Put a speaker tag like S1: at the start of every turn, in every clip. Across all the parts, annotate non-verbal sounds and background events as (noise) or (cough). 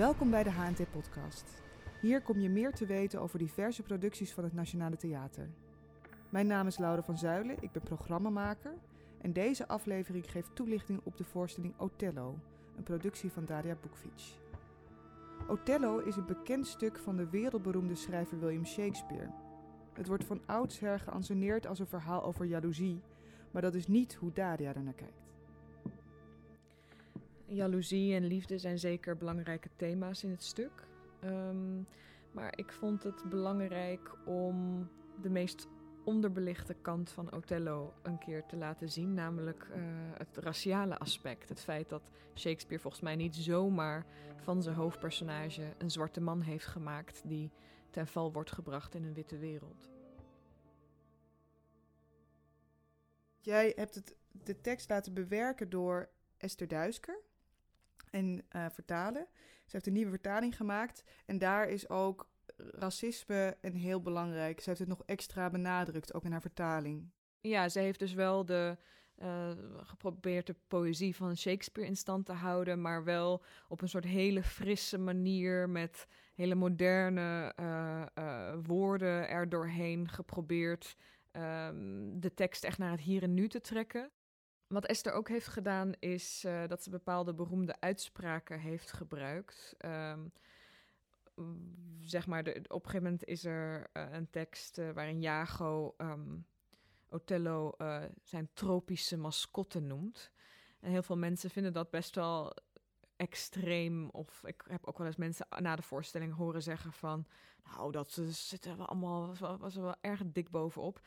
S1: Welkom bij de HNT-podcast. Hier kom je meer te weten over diverse producties van het Nationale Theater. Mijn naam is Laura van Zuilen, ik ben programmamaker en deze aflevering geeft toelichting op de voorstelling Othello, een productie van Daria Bukvic. Othello is een bekend stuk van de wereldberoemde schrijver William Shakespeare. Het wordt van oudsher geanceneerd als een verhaal over jaloezie, maar dat is niet hoe Daria er naar kijkt.
S2: Jaloezie en liefde zijn zeker belangrijke thema's in het stuk. Ehm, maar ik vond het belangrijk om de meest onderbelichte kant van Othello een keer te laten zien, namelijk uh, het raciale aspect. Het feit dat Shakespeare volgens mij niet zomaar van zijn hoofdpersonage een zwarte man heeft gemaakt die ten val wordt gebracht in een witte wereld.
S1: Jij hebt het, de tekst laten bewerken door Esther Duisker en uh, vertalen. Ze heeft een nieuwe vertaling gemaakt en daar is ook racisme een heel belangrijk. Ze heeft het nog extra benadrukt, ook in haar vertaling.
S2: Ja, ze heeft dus wel de, uh, geprobeerd de poëzie van Shakespeare in stand te houden, maar wel op een soort hele frisse manier met hele moderne uh, woorden er doorheen geprobeerd um, de tekst echt naar het hier en nu te trekken. Wat Esther ook heeft gedaan, is uh, dat ze bepaalde beroemde uitspraken heeft gebruikt. Um, zeg maar, de, op een gegeven moment is er uh, een tekst uh, waarin Jago um, Othello zijn tropische mascotte noemt. En heel veel mensen vinden dat best wel extreem. Of ik heb ook wel eens mensen na de voorstelling horen zeggen van... nou, dat zitten we allemaal, was was wel erg dik bovenop.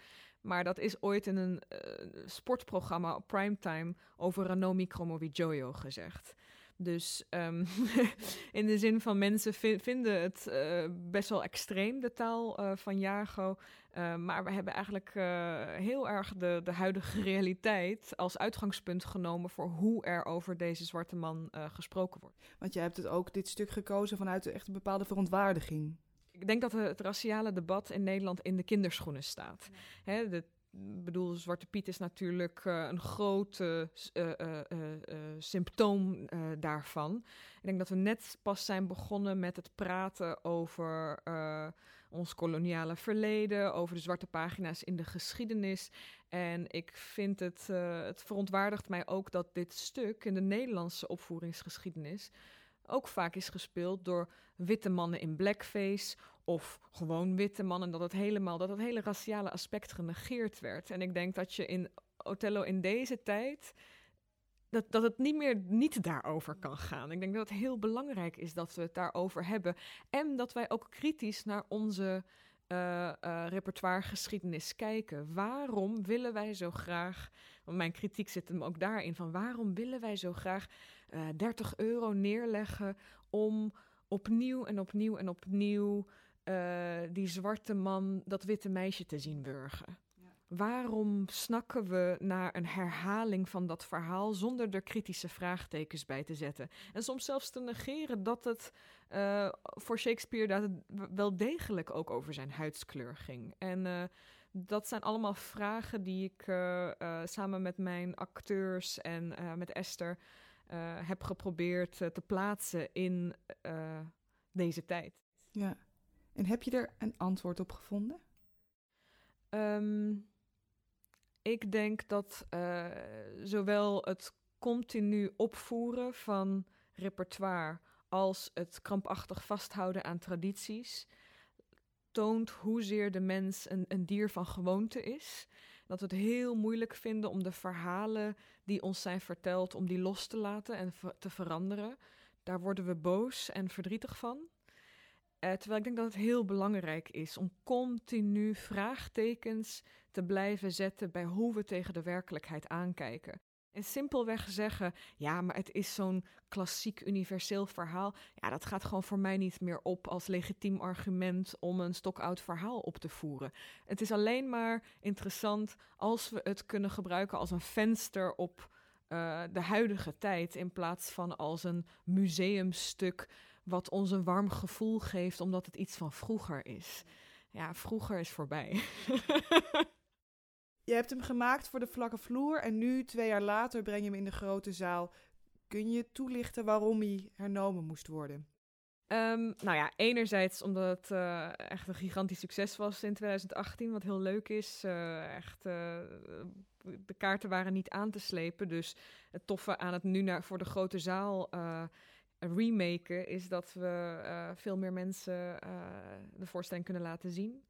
S2: Maar dat is ooit in een uh, sportprogramma op primetime over Ranomi Kromowidjojo gezegd. Dus um, (laughs) in de zin van mensen vinden het uh, best wel extreem, de taal uh, van Jago. Maar we hebben eigenlijk heel erg de, de huidige (laughs) realiteit als uitgangspunt genomen voor hoe er over deze zwarte man gesproken wordt.
S1: Want jij hebt het ook dit stuk gekozen vanuit echt een bepaalde verontwaardiging.
S2: Ik denk dat het raciale debat in Nederland in de kinderschoenen staat. Ja. Hè, de bedoel, Zwarte Piet is natuurlijk uh, een groot uh, uh, symptoom daarvan. Ik denk dat we net pas zijn begonnen met het praten over ons koloniale verleden, over de zwarte pagina's in de geschiedenis. En ik vind het, het verontwaardigt mij ook dat dit stuk in de Nederlandse opvoeringsgeschiedenis ook vaak is gespeeld door witte mannen in blackface of gewoon witte mannen, dat het helemaal, dat het hele raciale aspect genegeerd werd. En ik denk dat je in Othello in deze tijd, dat, dat het niet meer niet daarover kan gaan. Ik denk dat het heel belangrijk is dat we het daarover hebben. En dat wij ook kritisch naar onze uh, uh, repertoiregeschiedenis kijken. Waarom willen wij zo graag, want mijn kritiek zit hem ook daarin, van waarom willen wij zo graag uh, 30 euro neerleggen om opnieuw en opnieuw en opnieuw uh, die zwarte man dat witte meisje te zien wurgen. Ja. Waarom snakken we naar een herhaling van dat verhaal zonder er kritische vraagtekens bij te zetten? En soms zelfs te negeren dat het uh, voor Shakespeare dat het wel degelijk ook over zijn huidskleur ging. En uh, dat zijn allemaal vragen die ik samen met mijn acteurs en met Esther heb geprobeerd te plaatsen in deze tijd.
S1: Ja. En heb je er een antwoord op gevonden?
S2: Um, ik denk dat uh, zowel het continu opvoeren van repertoire als het krampachtig vasthouden aan tradities toont hoezeer de mens een, een dier van gewoonte is. Dat we het heel moeilijk vinden om de verhalen die ons zijn verteld, om die los te laten en te veranderen. Daar worden we boos en verdrietig van. Uh, terwijl ik denk dat het heel belangrijk is om continu vraagtekens te blijven zetten bij hoe we tegen de werkelijkheid aankijken. En simpelweg zeggen, ja, maar het is zo'n klassiek universeel verhaal. Ja, dat gaat gewoon voor mij niet meer op als legitiem argument om een stokoud verhaal op te voeren. Het is alleen maar interessant als we het kunnen gebruiken als een venster op uh, de huidige tijd, in plaats van als een museumstuk wat ons een warm gevoel geeft omdat het iets van vroeger is. Ja, vroeger is voorbij. (laughs)
S1: je hebt hem gemaakt voor de vlakke vloer en nu, twee jaar later, breng je hem in de grote zaal. Kun je toelichten waarom hij hernomen moest worden?
S2: Ehm, nou ja, enerzijds omdat het uh, echt een gigantisch succes was in 2018, wat heel leuk is. Uh, echt, uh, de kaarten waren niet aan te slepen. Dus het toffe aan het nu naar, voor de grote zaal remaken is dat we veel meer mensen de voorstelling kunnen laten zien.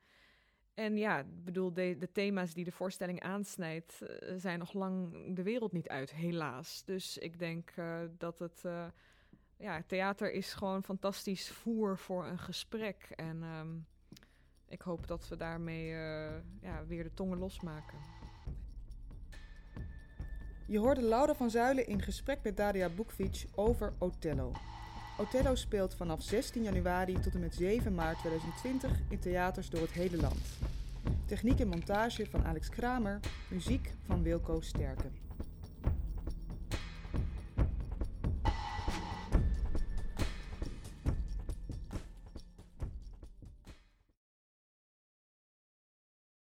S2: En ja, ik bedoel, de, de, thema's die de voorstelling aansnijdt, zijn nog lang de wereld niet uit, helaas. Dus ik denk dat het ja, theater is gewoon fantastisch voer voor een gesprek. En um, ik hoop dat we daarmee ja, weer de tongen losmaken.
S1: Je hoorde Laura van Zuilen in gesprek met Daria Bukvic over Othello. Othello speelt vanaf 16 januari tot en met 7 maart 2020 in theaters door het hele land. Techniek en montage van Alex Kramer, muziek van Wilco Sterken.